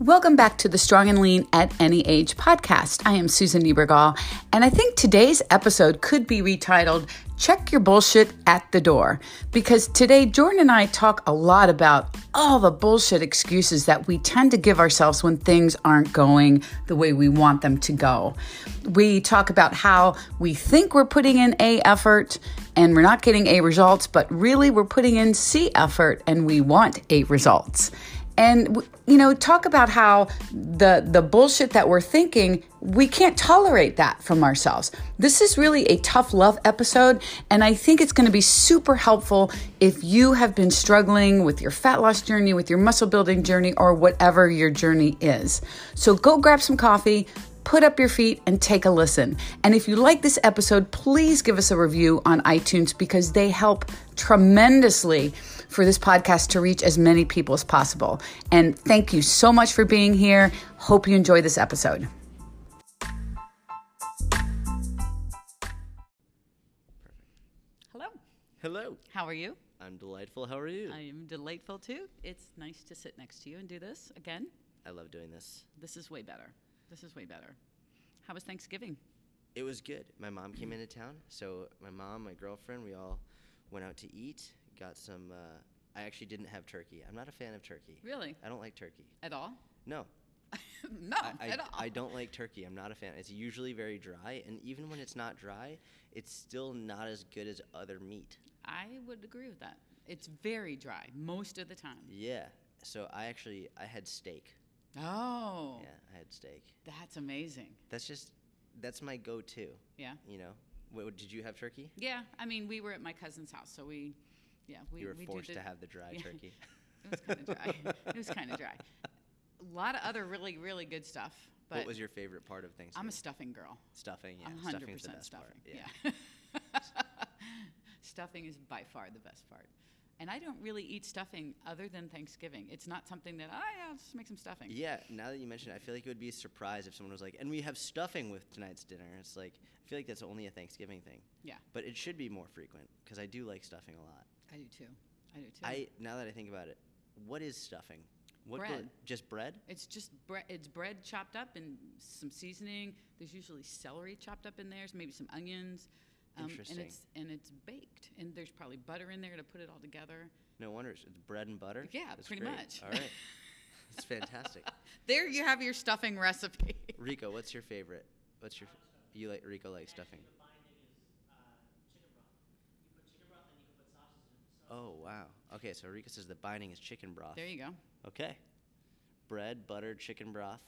Welcome back to the Strong and Lean at Any Age podcast. I am Susan Niebergall, and I think today's episode could be retitled Check Your Bullshit at the Door. Because today, Jordan and I talk a lot about all the bullshit excuses that we tend to give ourselves when things aren't going the way we want them to go. We talk about how we think we're putting in A effort and we're not getting A results, but really we're putting in C effort and we want A results and you know talk about how the the bullshit that we're thinking we can't tolerate that from ourselves this is really a tough love episode and i think it's going to be super helpful if you have been struggling with your fat loss journey with your muscle building journey or whatever your journey is so go grab some coffee put up your feet and take a listen. And if you like this episode, please give us a review on iTunes because they help tremendously for this podcast to reach as many people as possible. And thank you so much for being here. Hope you enjoy this episode. Hello. Hello. How are you? I'm delightful. How are you? I am delightful too. It's nice to sit next to you and do this again. I love doing this. This is way better. This is way better. How was Thanksgiving? It was good. My mom came into town, so my mom, my girlfriend, we all went out to eat. Got some. Uh, I actually didn't have turkey. I'm not a fan of turkey. Really? I don't like turkey. At all? No. no, I, I, at all. I don't like turkey. I'm not a fan. It's usually very dry, and even when it's not dry, it's still not as good as other meat. I would agree with that. It's very dry most of the time. Yeah. So I actually I had steak. Oh. Yeah, I had steak. That's amazing. That's just that's my go-to. Yeah. You know. What, did you have turkey? Yeah. I mean, we were at my cousin's house, so we, yeah, we, you were we forced the- to have the dry yeah. turkey. It was kind of dry. it was kind of dry. A lot of other really, really good stuff. But what was your favorite part of Thanksgiving? I'm a stuffing girl. stuffing. Yeah, I'm 100% stuffing's the best stuffing. part. Yeah. stuffing is by far the best part. And I don't really eat stuffing other than Thanksgiving. It's not something that, oh, yeah, I'll just make some stuffing. Yeah, now that you mention it, I feel like it would be a surprise if someone was like, and we have stuffing with tonight's dinner. It's like, I feel like that's only a Thanksgiving thing. Yeah, But it should be more frequent because I do like stuffing a lot. I do too. I do too. I Now that I think about it, what is stuffing? What go- Bread. just bread? It's just bread. It's bread chopped up and some seasoning. There's usually celery chopped up in there, so maybe some onions. Um, Interesting. And it's and it's baked, and there's probably butter in there to put it all together. No wonder it's it's bread and butter. Yeah, That's pretty great. much. All right, it's fantastic. There you have your stuffing recipe. Rico, what's your favorite? What's your? You like Rico likes stuffing? Oh wow. Okay, so Rico says the binding is chicken broth. there you go, Okay. Bread, butter, chicken broth,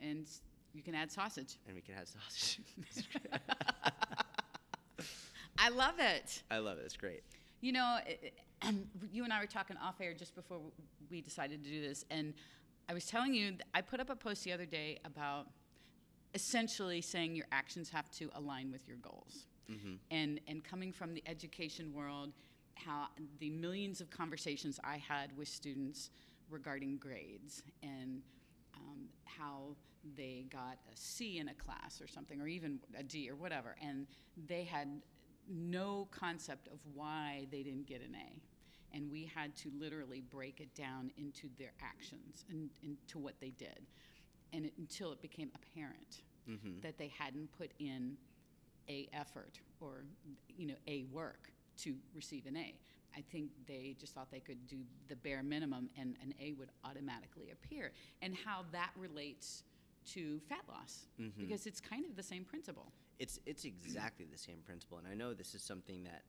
and you can add sausage. and we can add sausage. I love it. I love it. It's great. You know, it, you and I were talking off air just before we decided to do this, and I was telling you, I put up a post the other day about essentially saying your actions have to align with your goals. Mm-hmm. And, and coming from the education world, how the millions of conversations I had with students regarding grades and um, how they got a C in a class or something, or even a D or whatever, and they had no concept of why they didn't get an A. And we had to literally break it down into their actions and into what they did, and it, until it became apparent that they hadn't put in a effort or you know a work to receive an A. I think they just thought they could do the bare minimum and an A would automatically appear. And how that relates to fat loss mm-hmm. because it's kind of the same principle. It's it's exactly the same principle, and I know this is something that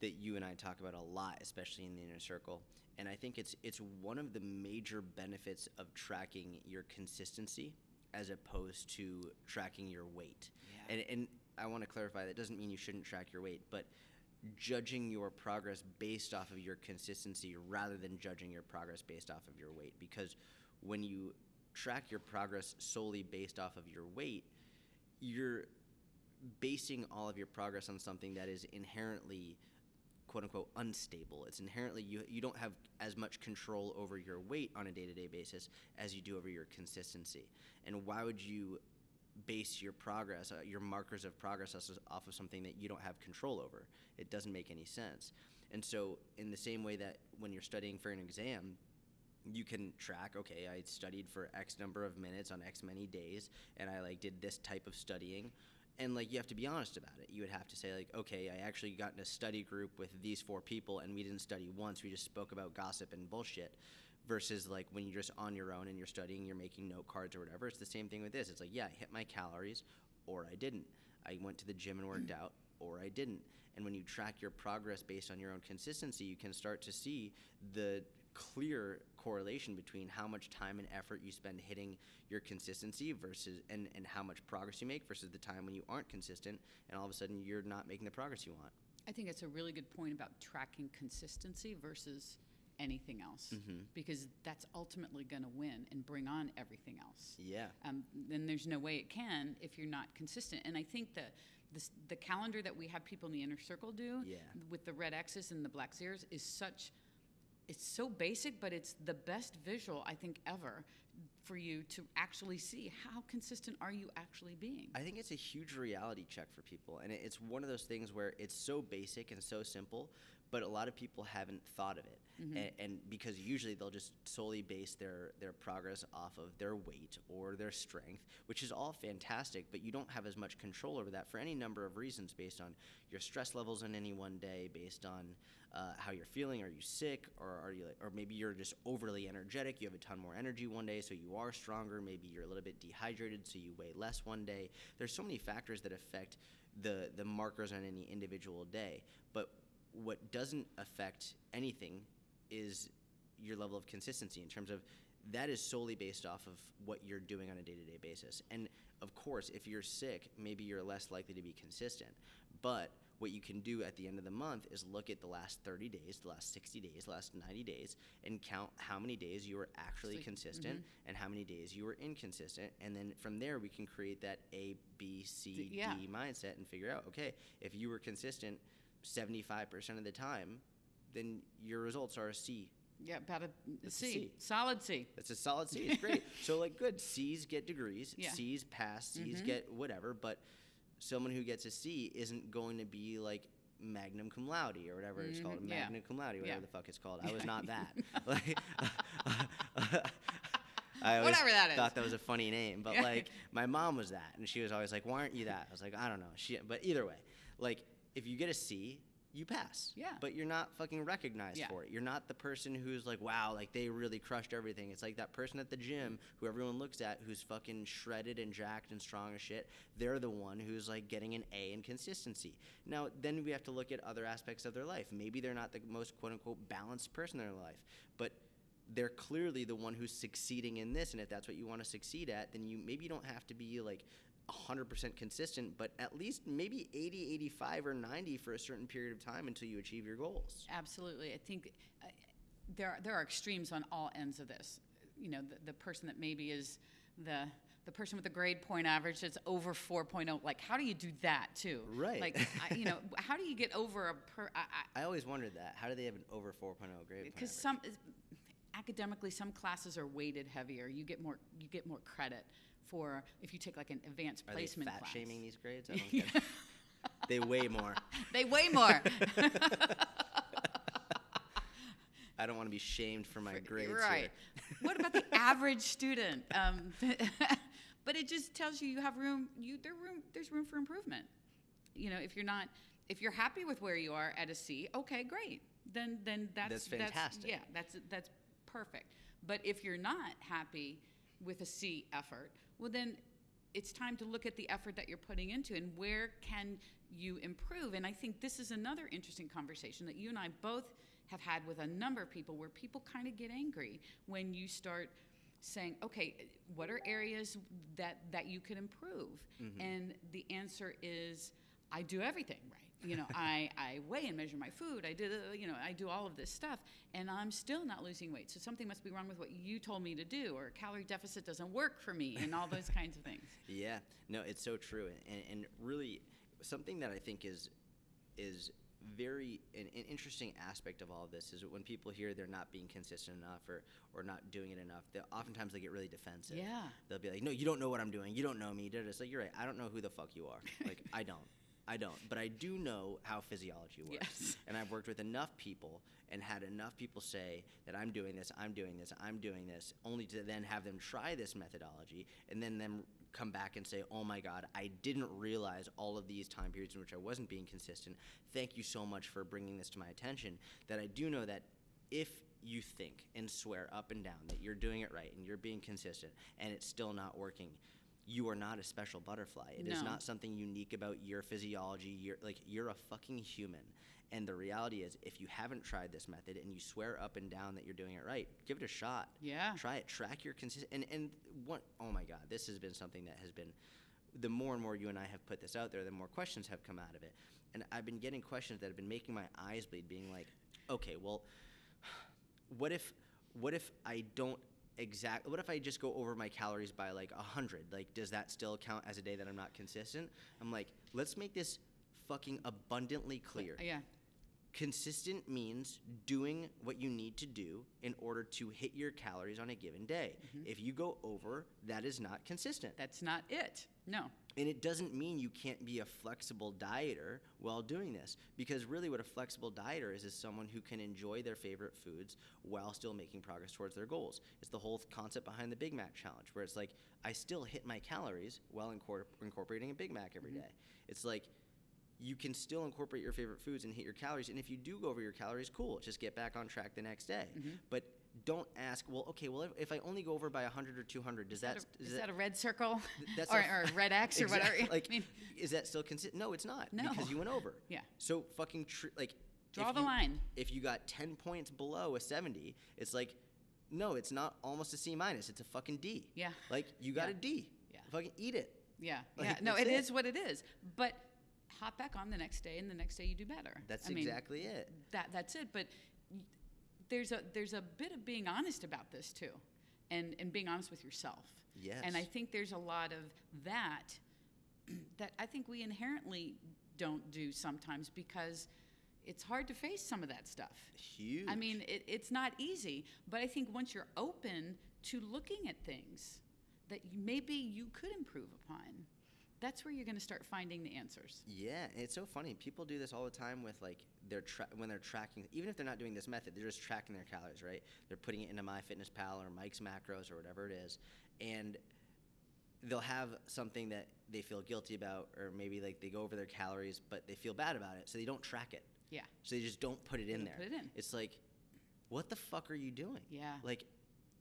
that you and I talk about a lot, especially in the inner circle. And I think it's it's one of the major benefits of tracking your consistency as opposed to tracking your weight. Yeah. And and I want to clarify that doesn't mean you shouldn't track your weight, but judging your progress based off of your consistency rather than judging your progress based off of your weight because when you track your progress solely based off of your weight, you're basing all of your progress on something that is inherently quote unquote unstable. It's inherently you you don't have as much control over your weight on a day-to-day basis as you do over your consistency. And why would you base your progress, uh, your markers of progress off of- something that you don't have control over? It doesn't make any sense. And so in the same way that when you're studying for an exam, you can track okay i studied for x number of minutes on x many days and i like did this type of studying and like you have to be honest about it you would have to say like okay i actually got in a study group with these four people and we didn't study once we just spoke about gossip and bullshit versus like when you're just on your own and you're studying you're making note cards or whatever it's the same thing with this. It's like yeah i hit my calories or i didn't. I went to the gym and worked out or i didn't. And when you track your progress based on your own consistency you can start to see the clear correlation between how much time and effort you spend hitting your consistency versus and, and how much progress you make versus the time when you aren't consistent and all of a sudden you're not making the progress you want. I think it's a really good point about tracking consistency versus anything else Mm-hmm. because that's ultimately going to win and bring on everything else. Yeah. Um, then there's no way it can if you're not consistent. And I think the this, the calendar that we have people in the inner circle do Yeah. with the red X's and the black zeros is such it's so basic, but it's the best visual I think ever for you to actually see how consistent are you actually being. I think it's a huge reality check for people, and it's one of those things where it's so basic and so simple, but a lot of people haven't thought of it, and, and because usually they'll just solely base their their progress off of their weight or their strength, which is all fantastic, but you don't have as much control over that for any number of reasons, based on your stress levels in any one day, based on uh, how you're feeling. Are you sick, or are you, like, or maybe you're just overly energetic. You have a ton more energy one day, so you are stronger. Maybe you're a little bit dehydrated, so you weigh less one day. There's so many factors that affect the the markers on any individual day. But what doesn't affect anything is your level of consistency in terms of that is solely based off of what you're doing on a day-to-day basis. And of course, if you're sick, maybe you're less likely to be consistent. But what you can do at the end of the month is look at the last 30 days, the last 60 days, the last 90 days, and count how many days you were actually Actually, consistent mm-hmm. and how many days you were inconsistent. And then from there, we can create that A, B, C, D yeah. mindset and figure out okay, if you were consistent 75% of the time, then your results are a C. Yeah, about a C, solid C. That's a solid C. It's great. so like good. C's get degrees. Yeah. C's pass. C's get whatever. But someone who gets a C isn't going to be like magnum cum laude or whatever it's called. Mhm, yeah. Magna cum laude, whatever Yeah. the fuck it's called. I was not that. like, I Whatever that is. thought that was a funny name, but like my mom was that, and she was always like, "Why aren't you that?" I was like, "I don't know." She, but either way, like if you get a C, you pass. Yeah. But you're not fucking recognized Yeah. for it. You're not the person who's like, wow, like they really crushed everything. It's like that person at the gym who everyone looks at who's fucking shredded and jacked and strong as shit. They're the one who's like getting an A in consistency. Now, then we have to look at other aspects of their life. Maybe they're not the most quote unquote balanced person in their life, but they're clearly the one who's succeeding in this. And if that's what you want to succeed at, then you maybe you don't have to be like 100% consistent, but at least maybe 80, 85, or 90 for a certain period of time until you achieve your goals. Absolutely. I think uh, there are, there are extremes on all ends of this. You know, the, the person that maybe is the the person with the grade point average that's over 4.0 like how do you do that too Right. like I, you know how do you get over a per I, I always wondered that. How do they have an over 4.0 grade? because some academically some classes are weighted heavier you get more you get more credit for if you take like an advanced Are they placement fat class shaming these grades? I don't get it. They weigh more. they weigh more I don't want to be shamed for my grades. right Here. what about the average student um, but it just tells you you have room you there room there's room for improvement you know if you're not if you're happy with where you are at a c okay great then then that's That's fantastic. yeah that's that's perfect but if you're not happy with a c effort well then it's time to look at the effort that you're putting into and where can you improve? And i think this is another interesting conversation that you and i both have had with a number of people where people kind of get angry when you start saying okay what are areas that that you could improve? Mm-hmm. And the answer is i do everything right you know i i weigh and measure my food i did uh, you know i do all of this stuff and i'm still not losing weight so something must be wrong with what you told me to do or calorie deficit doesn't work for me and all those kinds of things Yeah, no, it's so true, and, and really something that I think is is very an, an interesting aspect of all of this is when people hear they're not being consistent enough or or not doing it enough. They, oftentimes they get really defensive. Yeah. they'll be like, "No, you don't know what I'm doing. You don't know me." It's like you're right. I don't know who the fuck you are. Like I don't. I don't. But I do know how physiology works. Yes. And I've worked with enough people and had enough people say that I'm doing this, I'm doing this, I'm doing this, only to then have them try this methodology and then them come back and say, oh my God, I didn't realize all of these time periods in which I wasn't being consistent. Thank you so much for bringing this to my attention. That I do know that if you think and swear up and down that you're doing it right and you're being consistent and it's still not working, you are not a special butterfly. It is No. not something unique about your physiology. You're like you're a fucking human. And the reality is, if you haven't tried this method and you swear up and down that you're doing it right, give it a shot. Yeah. Try it. Track your consist. And and what? Oh my God, this has been something that has been. The more and more you and I have put this out there, the more questions have come out of it. And I've been getting questions that have been making my eyes bleed, being like, okay, well, what if what if I don't exact what if I just go over my calories by like a hundred? Like does that still count as a day that I'm not consistent? I'm like, let's make this fucking abundantly clear. Yeah. Consistent means doing what you need to do in order to hit your calories on a given day. Mm-hmm. If you go over, that is not consistent. That's not it. No. And it doesn't mean you can't be a flexible dieter while doing this. Because really, what a flexible dieter is, is someone who can enjoy their favorite foods while still making progress towards their goals. It's the whole concept behind the Big Mac challenge, where it's like, I still hit my calories while incor- incorporating a Big Mac every mm-hmm. day. It's like, you can still incorporate your favorite foods and hit your calories. And if you do go over your calories, cool. Just get back on track the next day. Mm-hmm. But don't ask, well, okay, well, if, if I only go over by 100 or 200, does that, Is is that a red circle? that's or, a- or a red X or whatever? Like, I mean, is that still consistent? No, it's not. No. Because you went over. Yeah. So fucking tr- like. Draw the you- line. If you got ten points below a seventy, it's like, no, it's not almost a C minus. It's a fucking D. Yeah. Like you got Yeah. a D. Yeah. Fucking eat it. yeah, Like, yeah. No, it it. is what it is. But hop back on the next day, and the next day you do better. That's I mean, exactly it. that that's it. But there's a there's a bit of being honest about this too, and and being honest with yourself. Yes. And I think there's a lot of that that I think we inherently don't do sometimes because it's hard to face some of that stuff. Huge. I mean, it, it's not easy, but I think once you're open to looking at things that maybe you could improve upon, that's where you're going to start finding the answers. Yeah, and it's so funny. People do this all the time with like their tra- when they're tracking. Even if they're not doing this method, they're just tracking their calories, right? They're putting it into MyFitnessPal or Mike's Macros or whatever it is, and they'll have something that they feel guilty about, or maybe like they go over their calories, but they feel bad about it, so they don't track it. Yeah. So they just don't put it in don't there. put it in. It's like, what the fuck are you doing? Yeah. Like,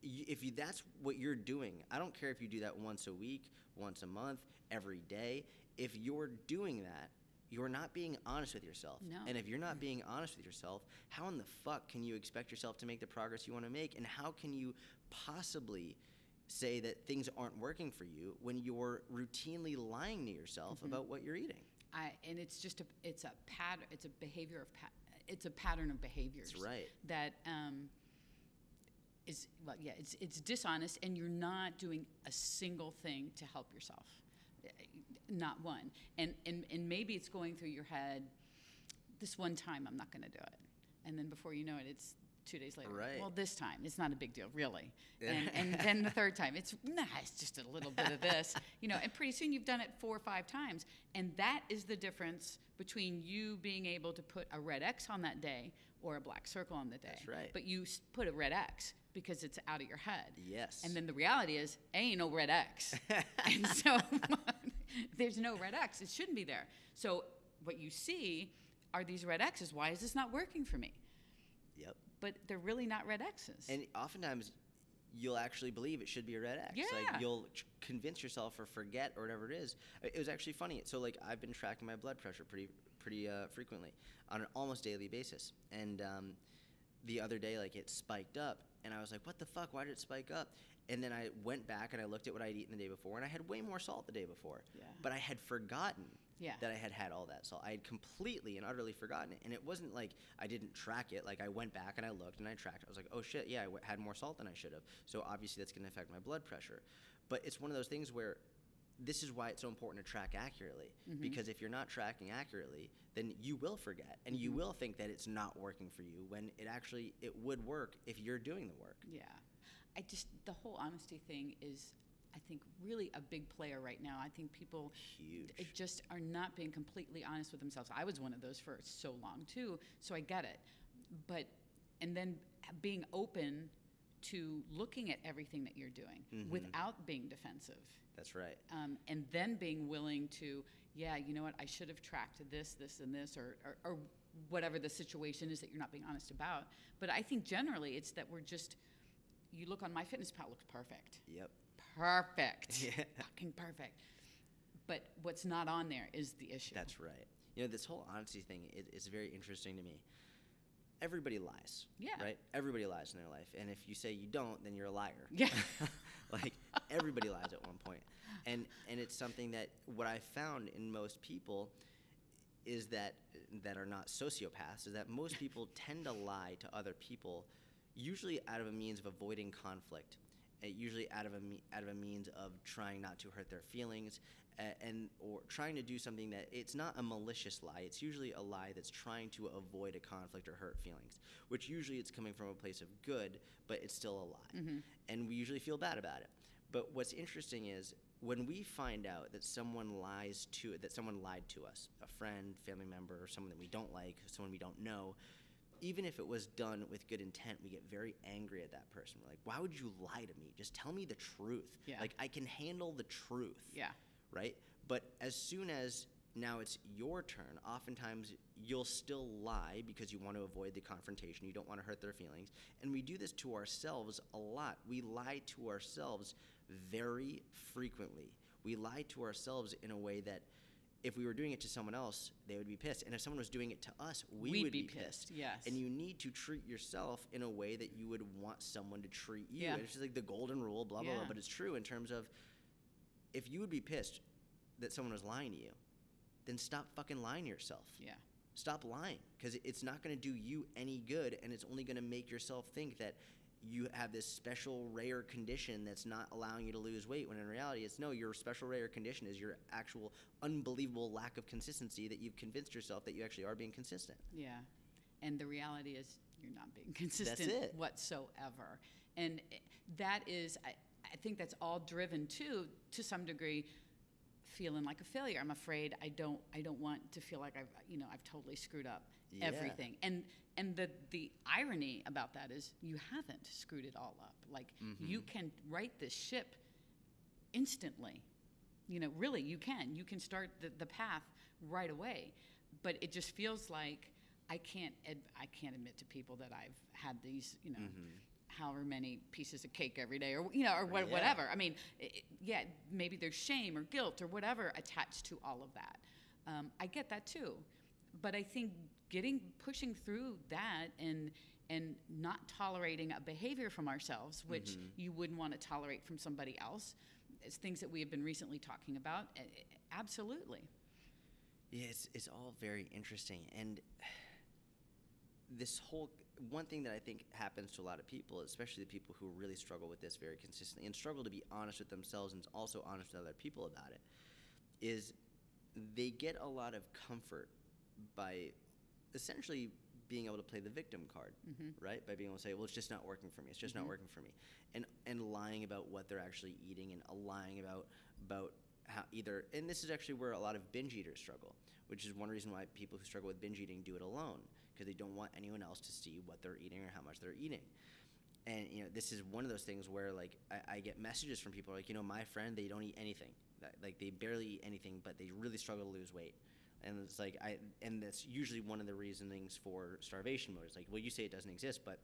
if you, that's what you're doing, I don't care if you do that once a week, once a month, every day. If you're doing that, you're not being honest with yourself. No. And if you're not being honest with yourself, how in the fuck can you expect yourself to make the progress you want to make? And how can you possibly say that things aren't working for you when you're routinely lying to yourself Mm-hmm. about what you're eating? I, and it's just a it's a pattern it's a behavior of pa- it's a pattern of behaviors That's right. that um, is well yeah it's it's dishonest and you're not doing a single thing to help yourself. Eh, not one. And and, and maybe it's going through your head this one time I'm not going to do it. And then before you know it it's two days later. Right. well this time it's not a big deal really. And, and then the third time it's nah it's just a little bit of this. You know and pretty soon you've done it four or five times. And that is the difference between you being able to put a red x on that day or a black circle on the day. That's right. but you put a red x because it's out of your head Yes. and then the reality is ain't no red x and so there's no red x it shouldn't be there so what you see are these red x's why is this not working for me Yep. but they're really not red x's And oftentimes, you'll actually believe it should be a red X. Yeah. Like you'll ch- convince yourself or forget or whatever it is. It it was actually funny. So like I've been tracking my blood pressure pretty pretty uh, frequently on an almost daily basis. And um, the other day, like it spiked up, and I was like, "What the fuck? Why did it spike up?" And then I went back and I looked at what I'd eaten the day before, and I had way more salt the day before. Yeah. But I had forgotten Yeah. that I had had all that salt. I had completely and utterly forgotten it. And it wasn't like I didn't track it. Like I went back and I looked and I tracked. I was like, oh shit, yeah, I w- had more salt than I should have. So obviously that's going to affect my blood pressure. But it's one of those things where this is why it's so important to track accurately. Mm-hmm. Because if you're not tracking accurately, then you will forget and you mm-hmm. will think that it's not working for you when it actually it would work if you're doing the work. Yeah. I just, the whole honesty thing is, I think, really a big player right now. I think people Huge. it just are not being completely honest with themselves. I was one of those for so long too, so I get it. But and then being open to looking at everything that you're doing Mm-hmm. without being defensive. That's right. Um, and then being willing to, yeah, you know what, I should have tracked this, this, and this, or, or, or whatever the situation is that you're not being honest about. But I think generally it's that we're just, you look on MyFitnessPal looks perfect. Yep. Perfect. Yeah. Fucking perfect. But what's not on there is the issue. That's right. You know, this whole honesty thing is, is very interesting to me. Everybody lies. Yeah. Right? Everybody lies in their life. And if you say you don't, then you're a liar. Yeah. like everybody lies at one point. And and it's something that what I found in most people is that that are not sociopaths is that most people tend to lie to other people usually out of a means of avoiding conflict uh, usually out of a me- out of a means of trying not to hurt their feelings and or trying to do something that it's not a malicious lie it's usually a lie that's trying to avoid a conflict or hurt feelings which usually it's coming from a place of good but it's still a lie mm-hmm. and we usually feel bad about it but what's interesting is when we find out that someone lies to that someone lied to us a friend family member or someone that we don't like someone we don't know even if it was done with good intent, we get very angry at that person. We're like, why would you lie to me? Just tell me the truth. Yeah. Like, I can handle the truth. Yeah. Right? But as soon as now it's your turn, oftentimes you'll still lie because you want to avoid the confrontation. You don't want to hurt their feelings. And we do this to ourselves a lot. We lie to ourselves very frequently. We lie to ourselves in a way that if we were doing it to someone else, they would be pissed. And if someone was doing it to us, we We'd would be be, pissed, pissed. yes. And you need to treat yourself in a way that you would want someone to treat you. Yeah. And it's just like the golden rule, blah, blah, Yeah. blah. But it's true in terms of if you would be pissed that someone was lying to you, then stop fucking lying to yourself. Yeah. Stop lying because it's not going to do you any good and it's only going to make yourself think that you have this special rare condition that's not allowing you to lose weight when in reality it's no your special rare condition is your actual unbelievable lack of consistency that you've convinced yourself that you actually are being consistent Yeah. And the reality is you're not being consistent whatsoever. And eh, that is, I, I think that's all driven too, to some degree, feeling like a failure. I'm afraid I don't, I don't want to feel like I've, you know, I've totally screwed up Yeah. everything. And, and the, the irony about that is you haven't screwed it all up. Like mm-hmm. you can right this ship instantly. You know, really, you can. You can start the, the path right away. But it just feels like I can't. Ad, I can't admit to people that I've had these. You know, mm-hmm. However many pieces of cake every day, or you know, or what, Yeah. whatever. I mean, i i- yeah, maybe there's shame or guilt or whatever attached to all of that. Um, I get that too, but I think getting pushing through that and and not tolerating a behavior from ourselves, which you wouldn't want to tolerate from somebody else, is things that we have been recently talking about. Absolutely. Yeah, it's, it's all very interesting. And this whole one thing that I think happens to a lot of people, especially the people who really struggle with this very consistently and struggle to be honest with themselves and also honest with other people about it, is they get a lot of comfort by essentially being able to play the victim card, mm-hmm. right? By being able to say, "Well, it's just not working for me. It's just not mm-hmm. working for me," and and lying about what they're actually eating and lying about about how either. And this is actually where a lot of binge eaters struggle, which is one reason why people who struggle with binge eating do it alone because they don't want anyone else to see what they're eating or how much they're eating. And you know, this is one of those things where like I, I get messages from people like, you know, my friend, they don't eat anything, like they barely eat anything, but they really struggle to lose weight. And it's like I, and that's usually one of the reasonings for starvation mode. It's like, well, you say it doesn't exist, but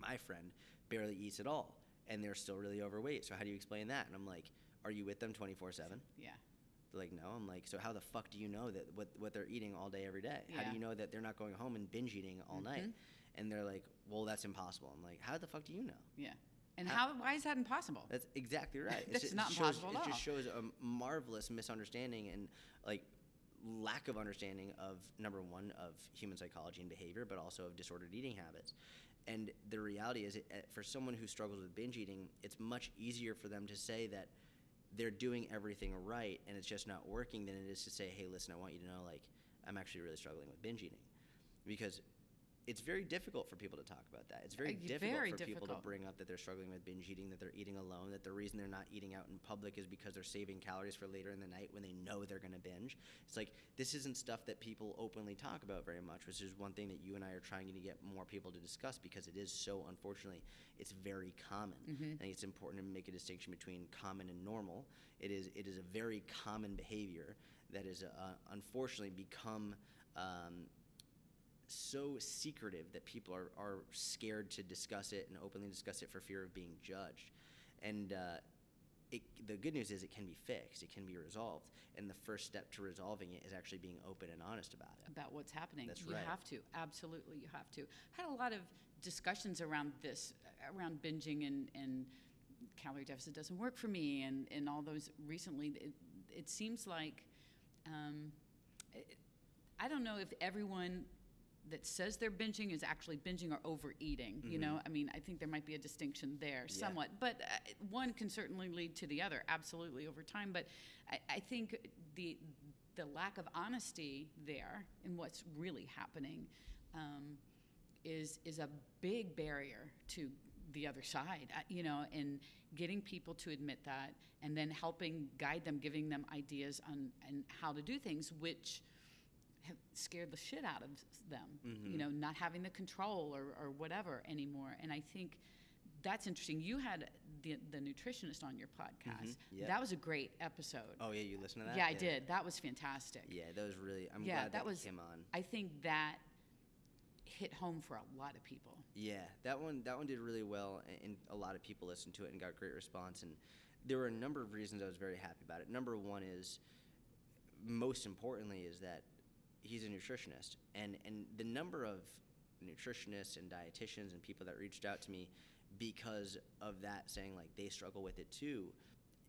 my friend barely eats at all, and they're still really overweight. So how do you explain that? And I'm like, are you with them 24 seven? Yeah. They're like, no. I'm like, so how the fuck do you know that what, what they're eating all day, every day? How do you know that they're not going home and binge eating all night? And they're like, well, that's impossible. I'm like, how the fuck do you know? Yeah. And how? Why is that impossible? That's exactly right. That's ju- not shows, impossible It just shows a marvelous misunderstanding and like lack of understanding of number one of human psychology and behavior, but also of disordered eating habits. And the reality is, it, uh, for someone who struggles with binge eating, it's much easier for them to say that they're doing everything right and it's just not working than it is to say, "Hey, listen, I want you to know, like, I'm actually really struggling with binge eating," because it's very difficult for people to talk about that. It's very Uh, difficult very for people to bring up that they're struggling with binge eating, that they're eating alone, that the reason they're not eating out in public is because they're saving calories for later in the night when they know they're going to binge. It's like this isn't stuff that people openly talk about very much, which is one thing that you and I are trying to get more people to discuss because it is so unfortunately it's very common. Mm-hmm. I think it's important to make a distinction between common and normal. It is it is a very common behavior that is uh, unfortunately become um, so secretive that people are, are scared to discuss it and openly discuss it for fear of being judged. And uh, it, the good news is it can be fixed, it can be resolved. And the first step to resolving it is actually being open and honest about it. about what's happening. That's you right. have to, absolutely, you have to. Had a lot of discussions around this, around binging and, and calorie deficit doesn't work for me, and, and all those recently. It, it seems like, um, it, I don't know if everyone that says they're binging is actually binging or overeating. You know, I mean, I think there might be a distinction there Mm-hmm. Yeah. somewhat, but uh, one can certainly lead to the other, absolutely over time. But I, I think the the lack of honesty there in what's really happening um, is is a big barrier to the other side. uh, You know, and getting people to admit that, and then helping guide them, giving them ideas on and how to do things, which have scared the shit out of them. You mm-hmm. know, not having the control or, or whatever anymore. And I think that's interesting. You had the, the nutritionist on your podcast. Mm-hmm. yeah. That was a great episode. Oh, yeah, you listened to that? yeah, I did. That was fantastic. Yeah, that was really, I'm Yeah, glad that that, was- came on. I think that hit home for a lot of people. Yeah, that one that one did really well, and a lot of people listened to it and got great response. And there were a number of reasons I was very happy about it. Number one is, most importantly, is that he's a nutritionist, and and the number of nutritionists and dietitians and people that reached out to me because of that, saying like they struggle with it too.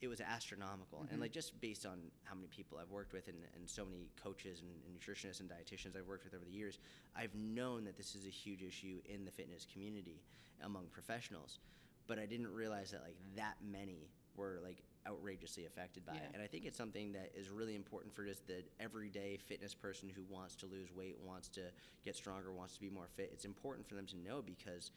It was astronomical, and mm-hmm. like just based on how many people I've worked with and, and so many coaches and, and nutritionists and dietitians I've worked with over the years, I've known that this is a huge issue in the fitness community among professionals. But I didn't realize that like that many were like outrageously affected by it. And I think it's something that is really important for just the everyday fitness person who wants to lose weight, wants to get stronger, wants to be more fit. It's important for them to know because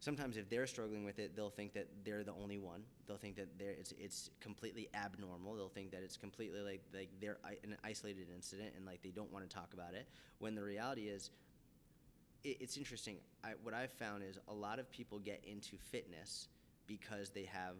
sometimes if they're struggling with it, they'll think that they're the only one. They'll think that they're, it's it's completely abnormal. They'll think that it's completely like like they're an isolated incident and like they don't want to talk about it. When the reality is, it, it's interesting. I, what I've found is a lot of people get into fitness because they have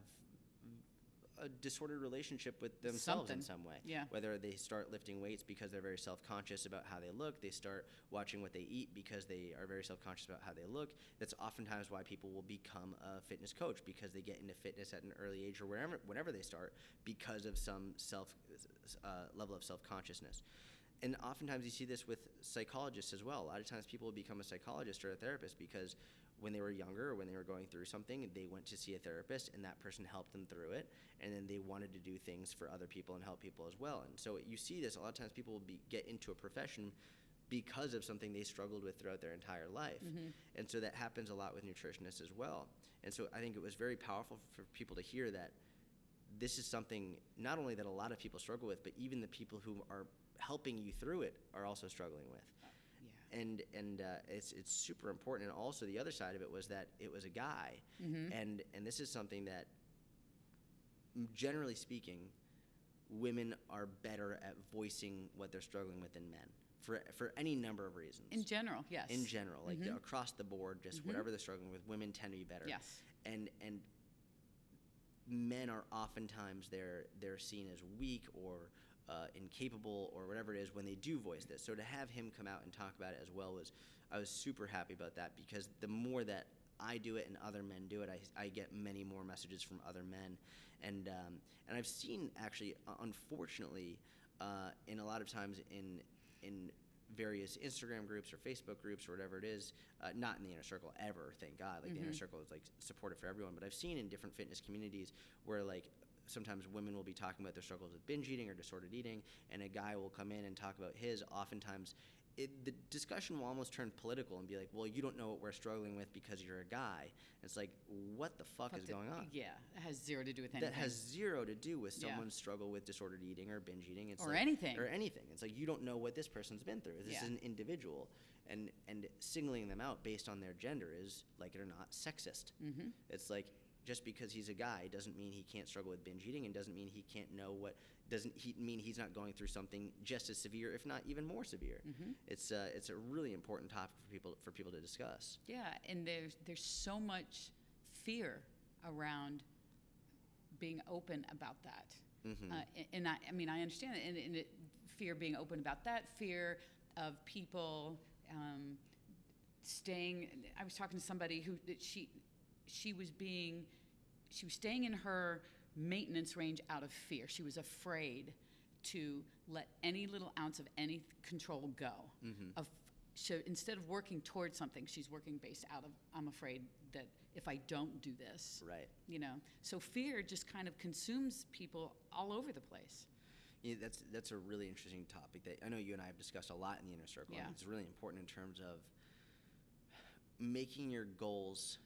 a disordered relationship with themselves Something. in some way. Yeah. Whether they start lifting weights because they're very self-conscious about how they look, they start watching what they eat because they are very self-conscious about how they look. That's oftentimes why people will become a fitness coach because they get into fitness at an early age or wherever, whenever they start because of some self uh, level of self-consciousness. And oftentimes you see this with psychologists as well. A lot of times people will become a psychologist or a therapist because when they were younger or when they were going through something, they went to see a therapist and that person helped them through it. And then they wanted to do things for other people and help people as well. And so you see this a lot of times people will be, get into a profession because of something they struggled with throughout their entire life. Mm-hmm. And so that happens a lot with nutritionists as well. And so I think it was very powerful for people to hear that this is something not only that a lot of people struggle with, but even the people who are helping you through it are also struggling with. And and uh, it's it's super important. And also the other side of it was that it was a guy, mm-hmm. and and this is something that, generally speaking, women are better at voicing what they're struggling with than men for for any number of reasons. In general, yes. in general, like mm-hmm. across the board, just mm-hmm. whatever they're struggling with, women tend to be better. Yes. And and men are oftentimes they're they're seen as weak or uh, incapable or whatever it is when they do voice this. So to have him come out and talk about it as well was I was super happy about that because the more that I do it and other men do it, I, I get many more messages from other men, and um, and I've seen actually, uh, unfortunately, uh, in a lot of times in in various Instagram groups or Facebook groups or whatever it is, uh, not in the inner circle ever, thank God. Like the inner circle is like supportive for everyone, but I've seen in different fitness communities where like sometimes women will be talking about their struggles with binge eating or disordered eating, and a guy will come in and talk about his. Oftentimes, it, the discussion will almost turn political and be like, well, you don't know what we're struggling with because you're a guy. It's like, what the fuck, But is the- going on? Yeah, it has zero to do with anything. That has zero to do with Yeah. someone's struggle with disordered eating or binge eating. It's Or like- anything. Or anything. It's like you don't know what this person's been through. This Yeah. is an individual, and and singling them out based on their gender is, like it or not, sexist. Mm-hmm. It's like just because he's a guy doesn't mean he can't struggle with binge eating, and doesn't mean he can't know what doesn't he mean he's not going through something just as severe, if not even more severe. Mm-hmm. It's uh, it's a really important topic for people for people to discuss. Yeah, and there's there's so much fear around being open about that. Mm-hmm. Uh, a- and I, I mean, I understand it, and, and it, fear being open about that, fear of people um, staying. I was talking to somebody who that she she was being she was staying in her maintenance range out of fear. She was afraid to let any little ounce of any control go. Mm-hmm. Of so instead of working towards something, she's working based out of I'm afraid that if I don't do this, Right. you know. So fear just kind of consumes people all over the place. Yeah, that's that's a really interesting topic that I know you and I have discussed a lot in the inner circle. Yeah. It's really important in terms of making your goals,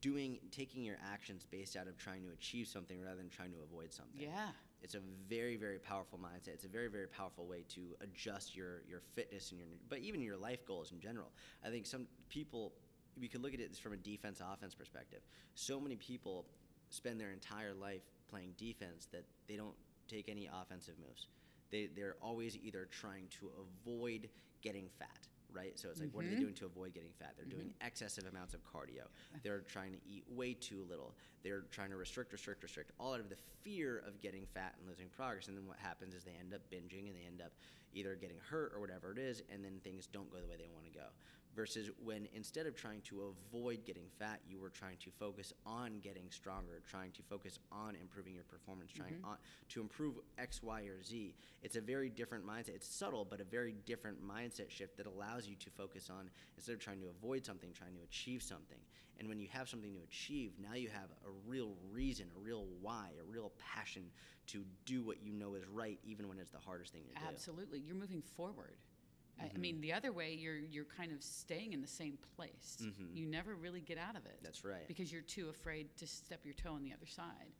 doing taking your actions based out of trying to achieve something rather than trying to avoid something. Yeah. It's a very very powerful mindset. It's a very very powerful way to adjust your your fitness and your but even your life goals in general. I think some people we could look at it from a defense offense perspective. So many people spend their entire life playing defense that they don't take any offensive moves. They they're always either trying to avoid getting fat, right? So it's like what are they mm-hmm. doing to avoid getting fat? They're doing mm-hmm. excessive amounts of cardio. They're trying to eat way too little. They're trying to restrict, restrict, restrict, all out of the fear of getting fat and losing progress. And then what happens is they end up binging and they end up either getting hurt or whatever it is, and then things don't go the way they want to go. Versus when instead of trying to avoid getting fat, you were trying to focus on getting stronger, trying to focus on improving your performance, trying mm-hmm. on, to improve X, Y, or Z. It's a very different mindset. It's subtle, but a very different mindset shift that allows you to focus on instead of trying to avoid something, trying to achieve something. And when you have something to achieve, now you have a real reason, a real why, a real passion to do what you know is right, even when it's the hardest thing to do. Absolutely. You're moving forward. I- I mean, the other way, you're you're kind of staying in the same place. You never really get out of it. That's right. Because you're too afraid to step your toe on the other side.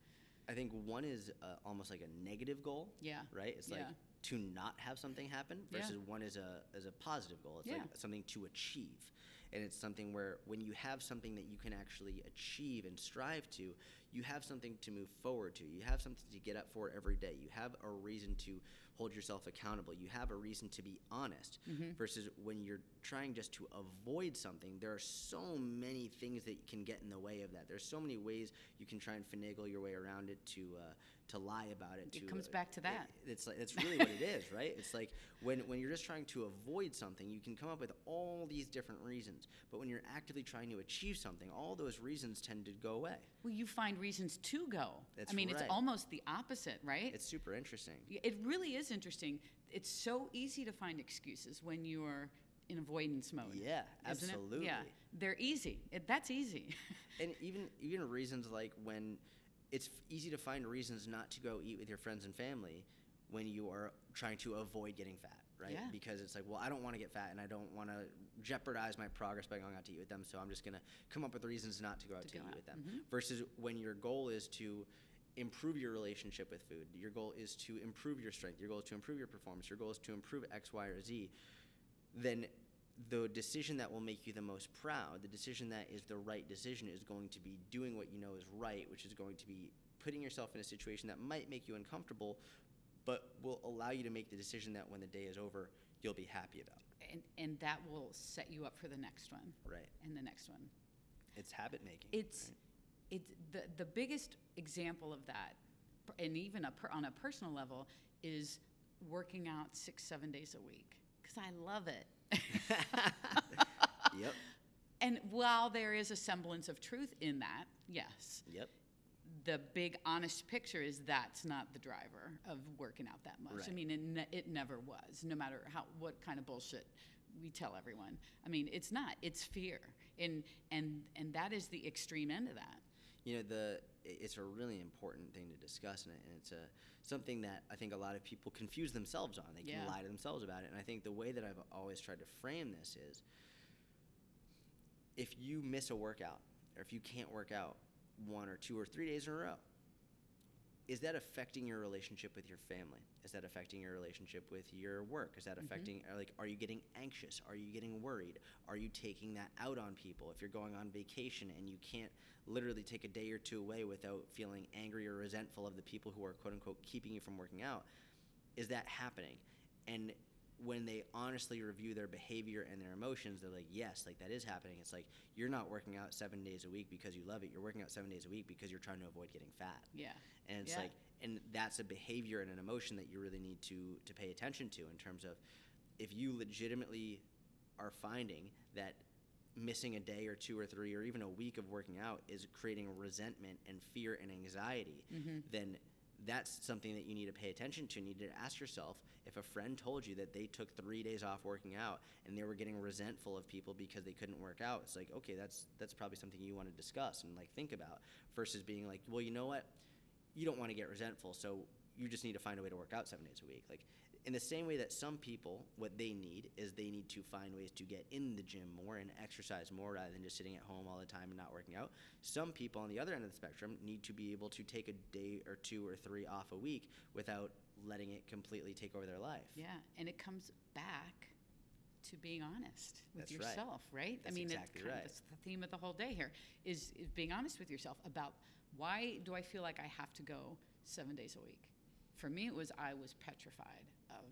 I think one is uh, almost like a negative goal. Yeah. Right. It's Yeah. like to not have something happen Yeah. versus one is a is a positive goal. It's Yeah. like something to achieve, and it's something where when you have something that you can actually achieve and strive to, you have something to move forward to. You have something to get up for every day. You have a reason to hold yourself accountable. You have a reason to be honest. Mm-hmm. Versus when you're trying just to avoid something, there are so many things that can get in the way of that. There's so many ways you can try and finagle your way around it to uh, to lie about it. It to, comes uh, back to that. it- it's like that's really what it is, right? It's like when when you're just trying to avoid something, you can come up with all these different reasons. But when you're actively trying to achieve something, all those reasons tend to go away. Well, you find reasons to go. That's I mean, right. it's almost the opposite, right? It's super interesting. It really is interesting. It's so easy to find excuses when you're in avoidance mode. Yeah, absolutely. Yeah, they're easy. It, that's easy. and even even reasons like when it's easy to find reasons not to go eat with your friends and family when you are trying to avoid getting fat right Yeah. because it's like well i don't want to get fat and i don't want to jeopardize my progress by going out to eat with them so i'm just going to come up with reasons not to go out to, go eat out. Mm-hmm. with them versus when your goal is to improve your relationship with food your goal is to improve your strength your goal is to improve your performance your goal is to improve x y or z then the decision that will make you the most proud, the decision that is the right decision, is going to be doing what you know is right, which is going to be putting yourself in a situation that might make you uncomfortable, but will allow you to make the decision that when the day is over, you'll be happy about. and, and that will set you up for the next one. Right. And the next one. It's habit making. It's right? it's the the biggest example of that, and even a per, on a personal level, is working out six seven days a week because I love it. Yep. And while there is a semblance of truth in that, yes, Yep. The big honest picture is that's not the driver of working out that much. I mean, it, ne- it never was, no matter how what kind of bullshit we tell everyone. I mean, it's not. It's fear, and and and that is the extreme end of that. you know the it's a really important thing to discuss and, and it's a something that i think a lot of people confuse themselves on they can Yeah. lie to themselves about it and i think the way that i've always tried to frame this is if you miss a workout or if you can't work out one or two or three days in a row. Is that affecting your relationship with your family? Is that affecting your relationship with your work? Is that mm-hmm. affecting or like are you getting anxious? Are you getting worried? Are you taking that out on people? If you're going on vacation and you can't literally take a day or two away without feeling angry or resentful of the people who are quote unquote keeping you from working out is that happening? And when they honestly review their behavior and their emotions they're like yes like that is happening it's like you're not working out seven days a week because you love it you're working out seven days a week because you're trying to avoid getting fat Yeah. and it's Yeah. like and that's a behavior and an emotion that you really need to to pay attention to in terms of if you legitimately are finding that missing a day or two or three or even a week of working out is creating resentment and fear and anxiety Mm-hmm. then that's something that you need to pay attention to. You need to ask yourself if a friend told you that they took three days off working out and they were getting resentful of people because they couldn't work out. It's like, okay, that's that's probably something you want to discuss and like think about versus being like, well, you know what, you don't want to get resentful, so you just need to find a way to work out seven days a week. Like in the same way that some people, what they need is they need to find ways to get in the gym more and exercise more rather than just sitting at home all the time and not working out. Some people on the other end of the spectrum need to be able to take a day or two or three off a week without letting it completely take over their life. Yeah, and it comes back to being honest with That's yourself, right? That's I mean, exactly right. of, that's the theme of the whole day here is, is being honest with yourself about why do I feel like I have to go seven days a week? For me, it was I was petrified of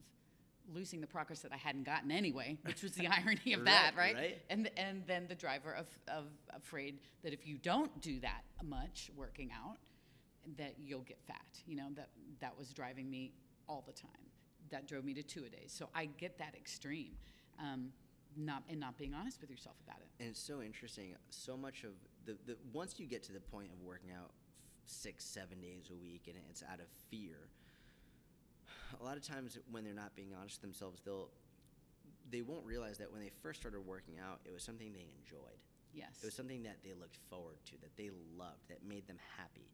losing the progress that I hadn't gotten anyway, which was the irony of that, Right, right? right. And and then the driver of, of afraid that if you don't do that much working out, that you'll get fat. You know that that was driving me all the time. That drove me to two a days. So I get that extreme, um, not and not being honest with yourself about it. And it's so interesting. So much of the, the once you get to the point of working out f- six, seven days a week, and it's out of fear. A lot of times, when they're not being honest with themselves, they'll they won't realize that when they first started working out, it was something they enjoyed. Yes. It was something that they looked forward to, that they loved, that made them happy.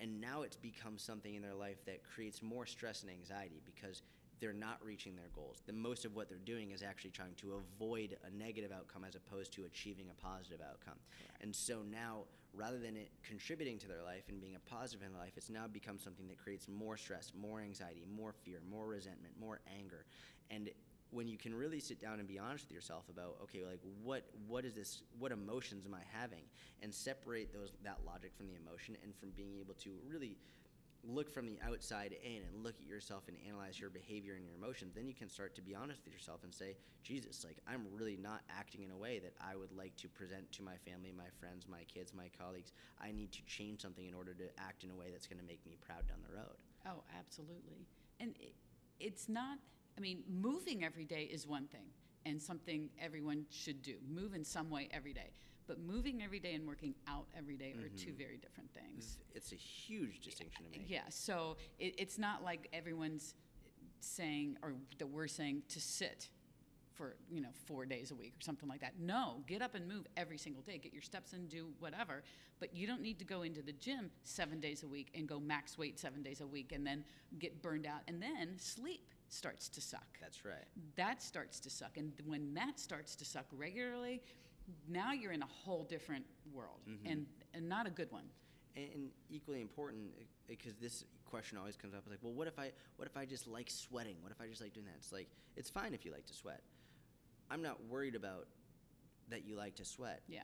And now it's become something in their life that creates more stress and anxiety because they're not reaching their goals. The most of what they're doing is actually trying to avoid a negative outcome as opposed to achieving a positive outcome. And so now, rather than it contributing to their life and being a positive in their life, it's now become something that creates more stress, more anxiety, more fear, more resentment, more anger. And when you can really sit down and be honest with yourself about okay like what what is this what emotions am i having and separate those that logic from the emotion and from being able to really look from the outside in and look at yourself and analyze your behavior and your emotions then you can start to be honest with yourself and say jesus like i'm really not acting in a way that i would like to present to my family my friends my kids my colleagues. I need to change something in order to act in a way that's going to make me proud down the road. Oh, absolutely. And it, it's not, I mean, moving every day is one thing and something everyone should do. Move in some way every day. But moving every day and working out every day are two mm-hmm. very different things. it's a huge distinction to make Yeah, so it, it's not like everyone's saying, or that we're saying to sit for, you know, four days a week or something like that. No, get up and move every single day. Get your steps in, do whatever. But you don't need to go into the gym seven days a week and go max weight seven days a week and then get burned out. And then sleep starts to suck. that's right That starts to suck. And when that starts to suck regularly, now you're in a whole different world mm-hmm. and, and not a good one. and, and equally important because this question always comes up is like well what if i what if i just like sweating what if i just like doing that it's like it's fine if you like to sweat i'm not worried about that you like to sweat Yeah.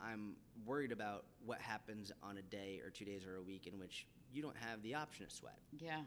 i'm worried about what happens on a day or two days or a week in which you don't have the option to sweat Yeah.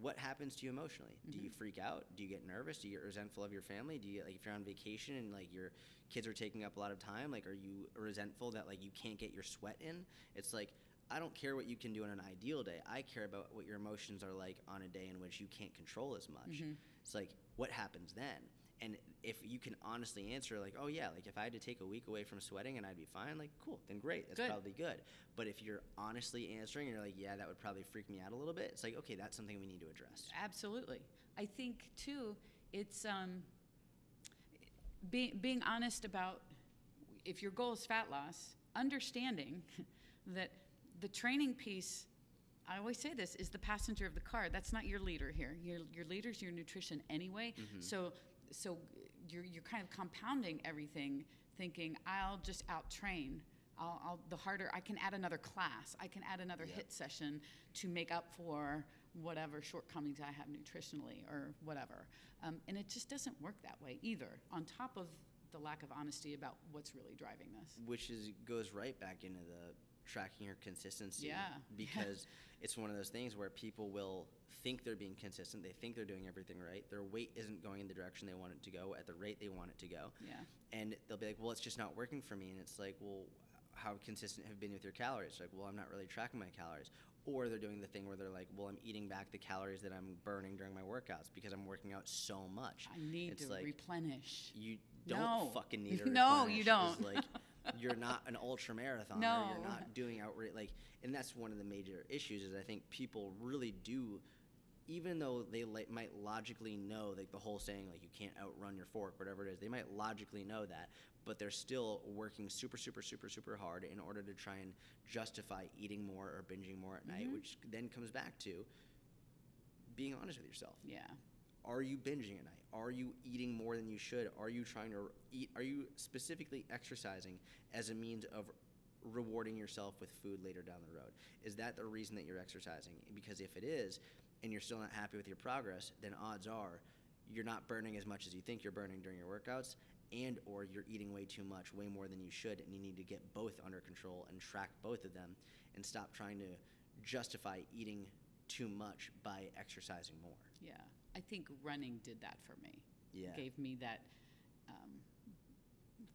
What happens to you emotionally? Do Mm-hmm. you freak out? Do you get nervous? Do you get resentful of your family? Do you like if you're on vacation and like your kids are taking up a lot of time, like are you resentful that like you can't get your sweat in? It's like I don't care what you can do on an ideal day. I care about what your emotions are like on a day in which you can't control as much. Mm-hmm. It's like what happens then? And if you can honestly answer like, "Oh yeah, like if I had to take a week away from sweating and I'd be fine," like cool, then great. That's Good. probably good. But if you're honestly answering and you're like, "Yeah, that would probably freak me out a little bit." It's like, "Okay, that's something we need to address." Absolutely. I think too, it's um, being being honest about if your goal is fat loss, understanding that the training piece I always say this is the passenger of the car. That's not your leader here. Your your leader's your nutrition anyway. Mm-hmm. So so you're you're kind of compounding everything, thinking I'll just out train. I'll, I'll the harder I can add another class. I can add another Yep. HIIT session to make up for whatever shortcomings I have nutritionally or whatever. Um, and it just doesn't work that way either. On top of the lack of honesty about what's really driving this. which is goes right back into the tracking your consistency Yeah. because it's one of those things where people will think they're being consistent they think they're doing everything right their weight isn't going in the direction they want it to go at the rate they want it to go Yeah. and they'll be like well it's just not working for me and it's like well how consistent have you been with your calories like well i'm not really tracking my calories or they're doing the thing where they're like well i'm eating back the calories that i'm burning during my workouts because i'm working out so much I need it's to like replenish. you don't No. fucking need to replenish. No, you don't. It's like you're not an ultra marathoner. No. You're not doing outright like and that's one of the major issues is I think people really do even though they like, might logically know like the whole saying like you can't outrun your fork whatever it is they might logically know that but they're still working super super super super hard in order to try and justify eating more or binging more at night mm-hmm. which then comes back to being honest with yourself Yeah. Are you binging at night? Are you eating more than you should? Are you trying to eat? Are you specifically exercising as a means of rewarding yourself with food later down the road? Is that the reason that you're exercising? Because if it is, and you're still not happy with your progress, then odds are you're not burning as much as you think you're burning during your workouts and or you're eating way too much way more than you should and you need to get both under control and track both of them and stop trying to justify eating too much by exercising more Yeah, I think running did that for me. Yeah. Gave me that um,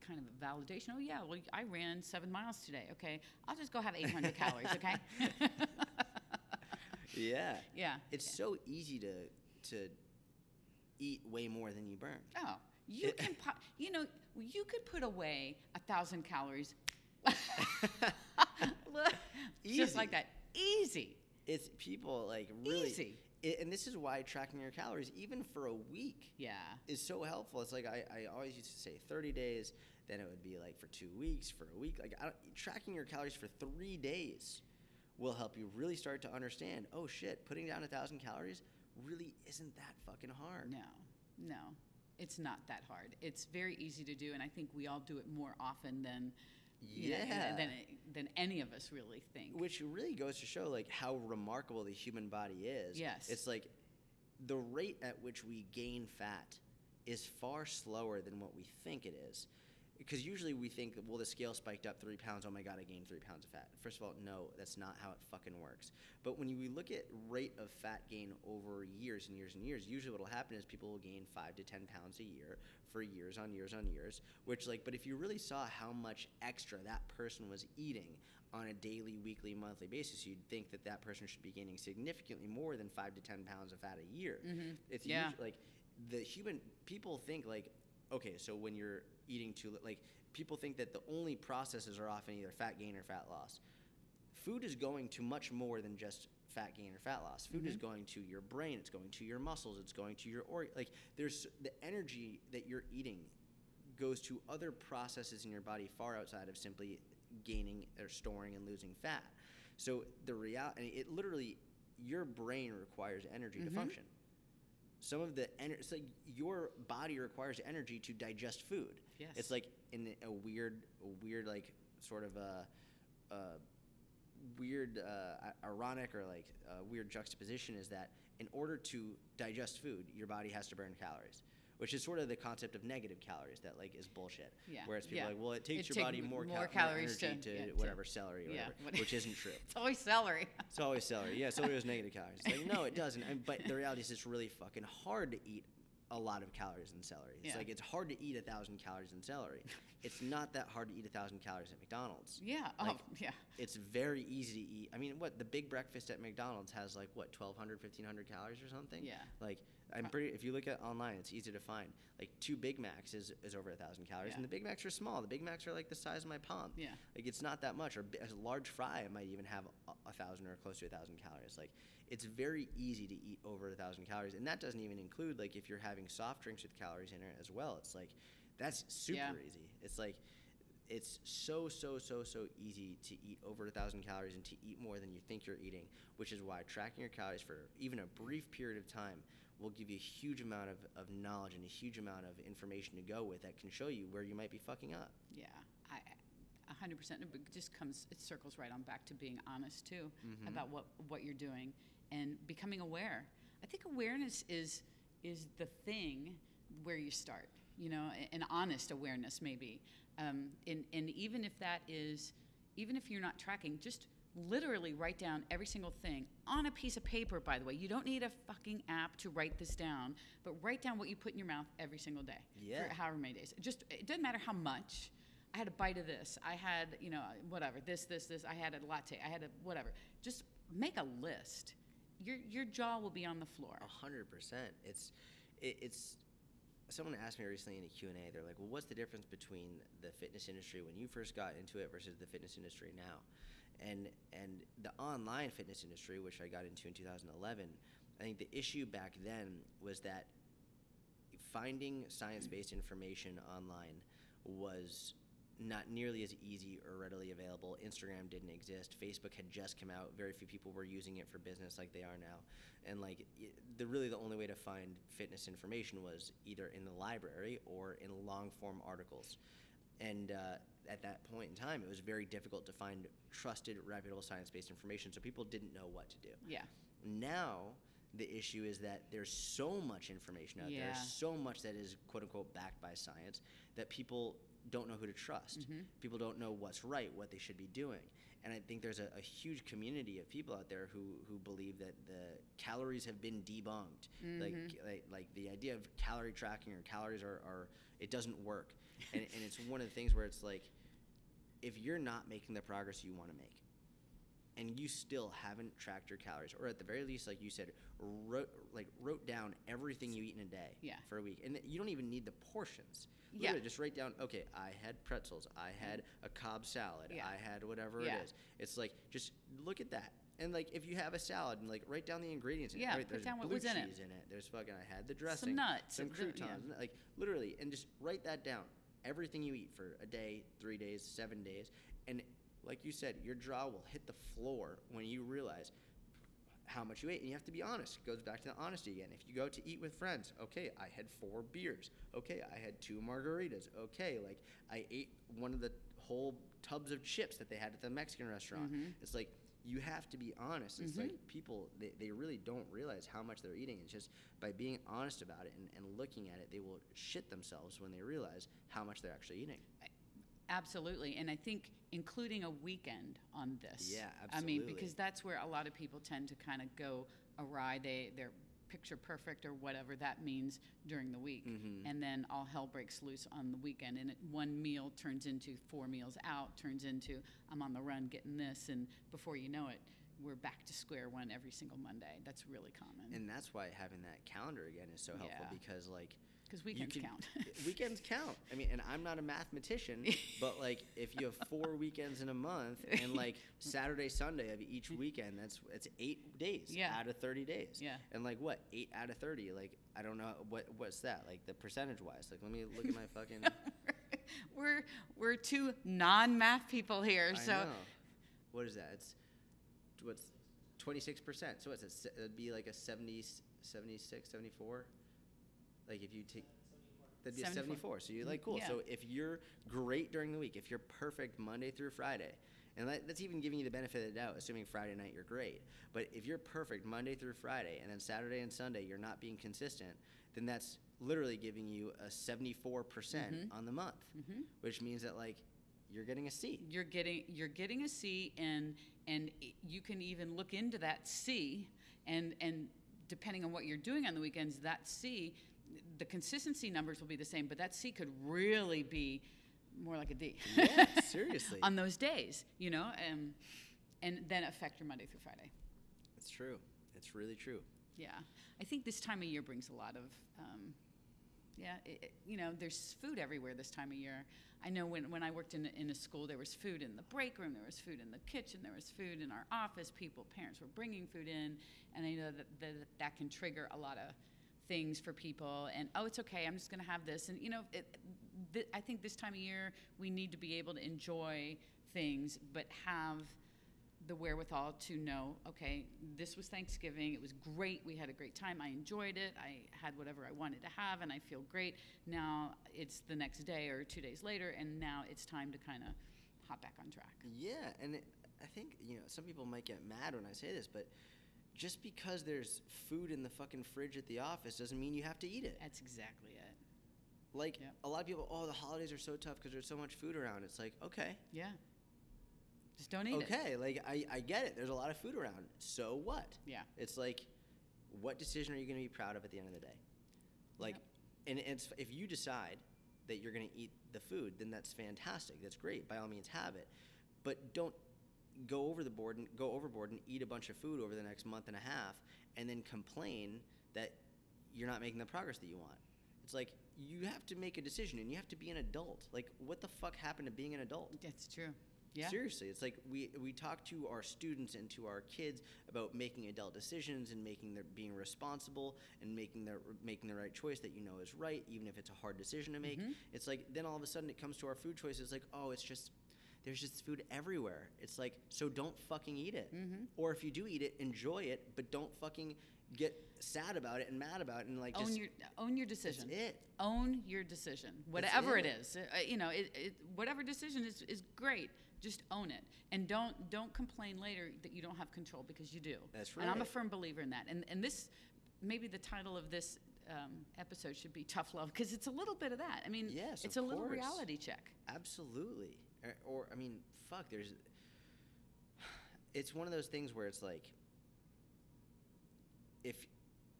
kind of validation. Oh, yeah, well, I ran seven miles today. Okay, I'll just go have 800 calories, okay? Yeah. yeah. It's so easy to to eat way more than you burn. Oh, you can, po- you know, you could put away a thousand calories. Look, Just like that. Easy. It's people like really Easy. I- and this is why tracking your calories even for a week Yeah. is so helpful. It's like I, I always used to say 30 days, then it would be like for two weeks, for a week. Like I don't, tracking your calories for three days will help you really start to understand. Oh shit, putting down a thousand calories really isn't that fucking hard. No, no, it's not that hard. It's very easy to do, and I think we all do it more often than know, Yeah. than than any of us really think. which really goes to show like how remarkable the human body is. Yes. It's like the rate at which we gain fat is far slower than what we think it is. Because usually we think, well, the scale spiked up three pounds. Oh my god, I gained three pounds of fat. First of all, no, that's not how it fucking works. But when you look at rate of fat gain over years and years and years, usually what'll happen is people will gain five to ten pounds a year for years on years on years. Which like, but if you really saw how much extra that person was eating on a daily, weekly, monthly basis, you'd think that that person should be gaining significantly more than five to ten pounds of fat a year. Mm-hmm. It's Yeah. usu- like the human people think like, okay, so when you're eating too li- like people think that the only processes are often either fat gain or fat loss. Food is going to much more than just fat gain or fat loss. Food is mm-hmm. going to your brain, it's going to your muscles, it's going to your or like there's the energy that you're eating goes to other processes in your body far outside of simply gaining or storing and losing fat. So the reality, it literally, your brain requires energy to mm-hmm. function. Some of the energy, it's like your body requires energy to digest food. Yes. It's like in a weird, weird like sort of a, a weird, uh, ironic or like uh, weird juxtaposition is that in order to digest food, your body has to burn calories, which is sort of the concept of negative calories that like is bullshit. Yeah, Whereas people yeah. are like, well, it takes It your take body more, more cal- calories energy to- to, yeah, to- whatever celery or yeah, whatever, which isn't true. It's always celery. It's always celery. Yeah, celery has negative calories. It's like, no, it doesn't. And, but the reality is, it's really fucking hard to eat a lot of calories in celery. It's Yeah. like it's hard to eat a thousand calories in celery. it's not that hard to eat a thousand calories at McDonald's. yeah. Oh, like, oh, yeah. It's very easy to eat. I mean, what the big breakfast at McDonald's has like what 1,200, 1,500 calories or something. Yeah. Like I'm uh, pretty. If you look at online, it's easy to find. Like two Big Macs is, is over a thousand calories, Yeah. and the Big Macs are small. The Big Macs are like the size of my palm. Yeah. Like it's not that much. Or a large fry might even have a, a thousand or close to a thousand calories. Like it's very easy to eat over a thousand calories, and that doesn't even include like if you're having soft drinks with calories in it as well. It's like that's super Yeah. easy. It's like it's so so so so easy to eat over a thousand calories and to eat more than you think you're eating, which is why tracking your calories for even a brief period of time will give you a huge amount of, of knowledge and a huge amount of information to go with that can show you where you might be fucking up. Yeah, I, a hundred percent. It just comes, it circles right on back to being honest too about what what you're doing and becoming aware. I think awareness is is the thing where you start. You know, an honest awareness maybe, um, and and even if that is, even if you're not tracking, just literally write down every single thing on a piece of paper. By the way, you don't need a fucking app to write this down, but write down what you put in your mouth every single day Yeah. for however many days. Just it doesn't matter how much. I had a bite of this. I had, you know, whatever. This, this, this. I had a latte. I had a whatever. Just make a list. Your your jaw will be on the floor. A hundred percent. It's it, it's. Someone asked me recently in a Q and A. They're like, "Well, what's the difference between the fitness industry when you first got into it versus the fitness industry now?" And and the online fitness industry, which I got into in 2011, I think the issue back then was that finding science-based information online was not nearly as easy or readily available. Instagram didn't exist. Facebook had just come out. Very few people were using it for business like they are now. And like the really the only way to find fitness information was either in the library or in long-form articles. And uh, at that point in time, it was very difficult to find trusted, reputable science-based information. So people didn't know what to do. Yeah. Now, the issue is that there's so much information out Yeah. there, so much that is quote unquote backed by science that people don't know who to trust. Mm-hmm. People don't know what's right, what they should be doing. And I think there's a, a huge community of people out there who, who believe that the calories have been debunked. Mm-hmm. Like, like like the idea of calorie tracking or calories are, are it doesn't work. And, and it's one of the things where it's like if you're not making the progress you want to make, and you still haven't tracked your calories, or at the very least, like you said, wrote like wrote down everything you eat in a day Yeah. for a week, and you don't even need the portions. Yeah. Just write down. Okay, I had pretzels. I mm-hmm. had a Cobb salad. Yeah. I had whatever Yeah. it is. It's like just look at that. And like if you have a salad and like write down the ingredients. in. Yeah, put there's down what blue was in it. cheese in it. There's fucking I had the dressing. Some nuts, Some the- yeah. croutons. Like literally, and just write that down. Everything you eat for a day, three days, seven days, and like you said, your jaw will hit the floor when you realize how much you ate. And you have to be honest. It goes back to the honesty again. If you go to eat with friends, okay, I had four beers. Okay, I had two margaritas. Okay, like I ate one of the whole tubs of chips that they had at the Mexican restaurant. Mm-hmm. It's like you have to be honest. It's like mm-hmm. people, they, they really don't realize how much they're eating. It's just by being honest about it and, and looking at it, they will shit themselves when they realize how much they're actually eating. Absolutely, and I think including a weekend on this. Yeah, absolutely. I mean, because that's where a lot of people tend to kind of go awry. They they're picture perfect or whatever that means during the week, Mm-hmm. and then all hell breaks loose on the weekend, and it, one meal turns into four meals out, turns into I'm on the run getting this, and before you know it, we're back to square one every single Monday. That's really common. And that's why having that calendar again is so helpful Yeah. because like 'Cause you weekends can- count. weekends count. I mean, and I'm not a mathematician, but like if you have four weekends in a month and like Saturday, Sunday of each weekend, that's it's eight days Yeah. out of 30 days. Yeah. And like what? Eight out of 30. Like I don't know what what's that like the percentage wise. Like let me look at my fucking. we're we're two non-math people here, I so know. What is that? It's what's 26 percent. So what's it? It'd be like a 70, 76, 74. Like if you take. That'd be a 74. 74. So you're like, cool. Yeah. So if you're great during the week, if you're perfect Monday through Friday, and that, that's even giving you the benefit of the doubt, assuming Friday night you're great. But if you're perfect Monday through Friday, and then Saturday and Sunday you're not being consistent, then that's literally giving you a 74% Mm-hmm. on the month, which means that like you're getting a C. you're getting you're getting a C, and and you can even look into that C, and and depending on what you're doing on the weekends, that C, the consistency numbers will be the same, but that C could really be more like a D. Yeah, seriously. on those days, you know, um, and then affect your Monday through Friday. It's true. It's really true. Yeah, I think this time of year brings a lot of, um, yeah, it, you know, there's food everywhere this time of year. I know when, when I worked in a, in a school, there was food in the break room, there was food in the kitchen, there was food in our office. People, parents were bringing food in, and I know that that, that can trigger a lot of things for people. And oh, it's okay, I'm just going to have this. And you know, it, th- I think this time of year we need to be able to enjoy things, but have the wherewithal to know, okay, this was Thanksgiving. It was great. We had a great time. I enjoyed it. I had whatever I wanted to have, and I feel great. Now it's the next day or two days later, and now it's time to kind of hop back on track. Yeah, and it, I think you know some people might get mad when I say this, but just because there's food in the fucking fridge at the office doesn't mean you have to eat it. That's exactly it. Like Yep. a lot of people, oh, the holidays are so tough because there's so much food around. It's like, okay, Yeah. Just don't eat it. okay, like I, I get it. There's a lot of food around. So what? Yeah. It's like, what decision are you going to be proud of at the end of the day? Like, and it's if you decide that you're going to eat the food, then that's fantastic. That's great. By all means, have it, but don't go over the board and go overboard and eat a bunch of food over the next month and a half, and then complain that you're not making the progress that you want. It's like you have to make a decision, and you have to be an adult. Like, what the fuck happened to being an adult? That's true. Yeah. Seriously, it's like we we talk to our students and to our kids about making adult decisions and making their being responsible and making their making the right choice that you know is right, even if it's a hard decision to make. Mm-hmm. It's like then all of a sudden it comes to our food choices, like oh, it's just there's just food everywhere. It's like so don't fucking eat it, or if you do eat it, enjoy it, but don't fucking get sad about it and mad about it and like own your own your decision. it. Own your decision, whatever it it. is. Uh, you know, it, it, whatever decision is is great. Just own it, and don't don't complain later that you don't have control because you do. That's right. And I'm a firm believer in that. And and this, maybe the title of this um, episode should be tough love because it's a little bit of that. I mean, Yes, it's a little reality check. Absolutely. Or, or I mean, fuck. There's. It's one of those things where it's like. If,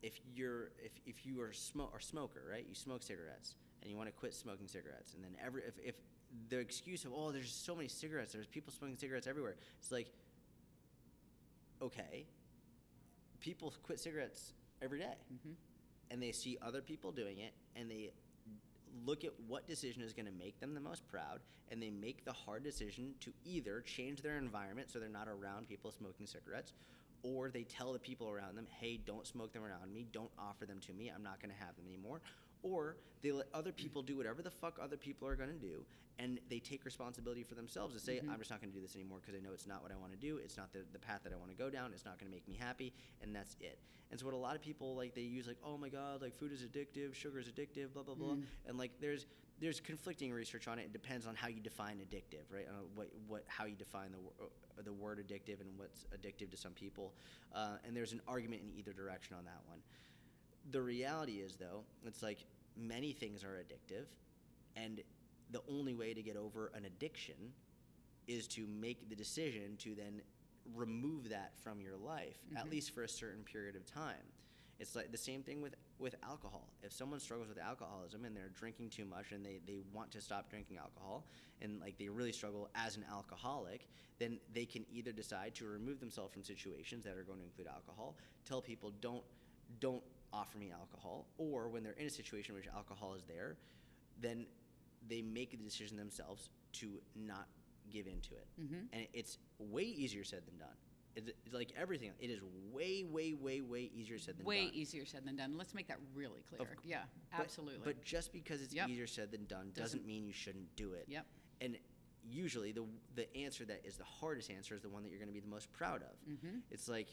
if you're if, if you are smoke or smoker, right? You smoke cigarettes and you want to quit smoking cigarettes, and then every if, if the excuse of oh there's so many cigarettes, there's people smoking cigarettes everywhere. It's like. Okay. People quit cigarettes every day mm-hmm. and they see other people doing it and they look at what decision is going to make them the most proud and they make the hard decision to either change their environment so they're not around people smoking cigarettes or they tell the people around them hey don't smoke them around me. Don't offer them to me. I'm not going to have them anymore or they let other people do whatever the fuck other people are going to do and they take responsibility for themselves to say i'm just not going to do this anymore because i know it's not what i want to do it's not the, the path that i want to go down it's not going to make me happy and that's it. And so what a lot of people like they use like oh my god like food is addictive sugar is addictive blah blah blah and like there's there's conflicting research on it it depends on how you define addictive right? Uh, what, what how you define the, wor- uh, the word addictive and what's addictive to some people uh, and there's an argument in either direction on that one. The reality is though it's like many things are addictive and the only way to get over an addiction is to make the decision to then remove that from your life at mm-hmm. least for a certain period of time. It's like the same thing with with alcohol. If someone struggles with alcoholism and they're drinking too much and they, they want to stop drinking alcohol and like they really struggle as an alcoholic then they can either decide to remove themselves from situations that are going to include alcohol tell people don't don't offer me alcohol or when they're in a situation in which alcohol is there then they make the decision themselves to not give into it and it's way easier said than done it's, it's like everything it is way way way way easier said than Way done Way easier said than done. Let's make that really clear. c- yeah, but- absolutely. But just because it's Yep. easier said than done doesn't, Doesn't- mean you shouldn't do it. Yep. And usually the the answer that is the hardest answer is the one that you're going to be the most proud of. Mm-hmm. It's like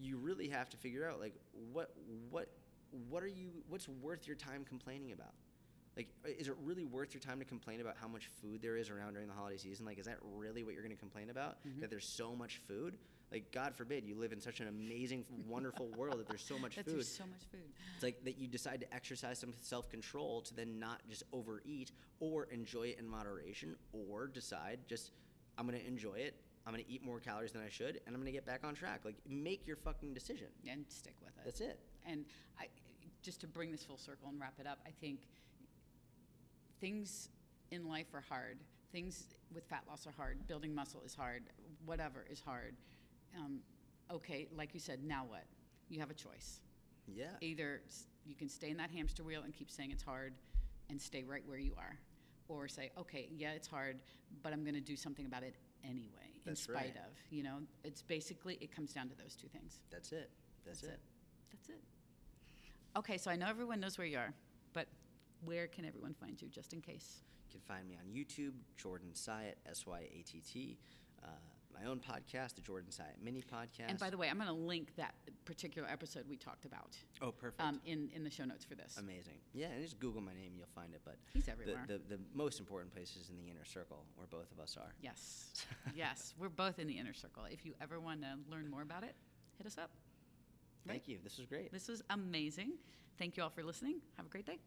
you really have to figure out like what what what are you what's worth your time complaining about? Like is it really worth your time to complain about how much food there is around during the holiday season? Like is that really what you're going to complain about? Mm-hmm. That there's so much food? Like God forbid you live in such an amazing wonderful world that there's so much that food. there's so much food. It's like that you decide to exercise some self control to then not just overeat or enjoy it in moderation or decide just, I'm going to enjoy it. I'm going to eat more calories than I should and I'm going to get back on track. Like, make your fucking decision. and stick with it. That's it. And I, just to bring this full circle and wrap it up, I think things in life are hard. Things with fat loss are hard. Building muscle is hard. Whatever is hard. Um, okay, like you said, now what? You have a choice. Yeah. Either you can stay in that hamster wheel and keep saying it's hard and stay right where you are, or say, okay, yeah, it's hard, but I'm going to do something about it anyway, in That's spite right. of. You know, it's basically, it comes down to those two things. That's it. That's, That's it. it. That's it. Okay, so I know everyone knows where you are, but where can everyone find you, just in case? You can find me on YouTube, Jordan Syatt, S Y A T T. Uh, my own podcast, the Jordan Syatt Mini Podcast. And by the way, I'm going to link that particular episode we talked about oh, perfect. um, in, in the show notes for this. Amazing. Yeah, and just Google my name, and you'll find it. But He's the- everywhere. The, the, most important place is in the inner circle, where both of us are. Yes. yes. We're both in the inner circle. If you ever want to learn more about it, hit us up. Thank you. This was great. This was amazing. Thank you all for listening. Have a great day.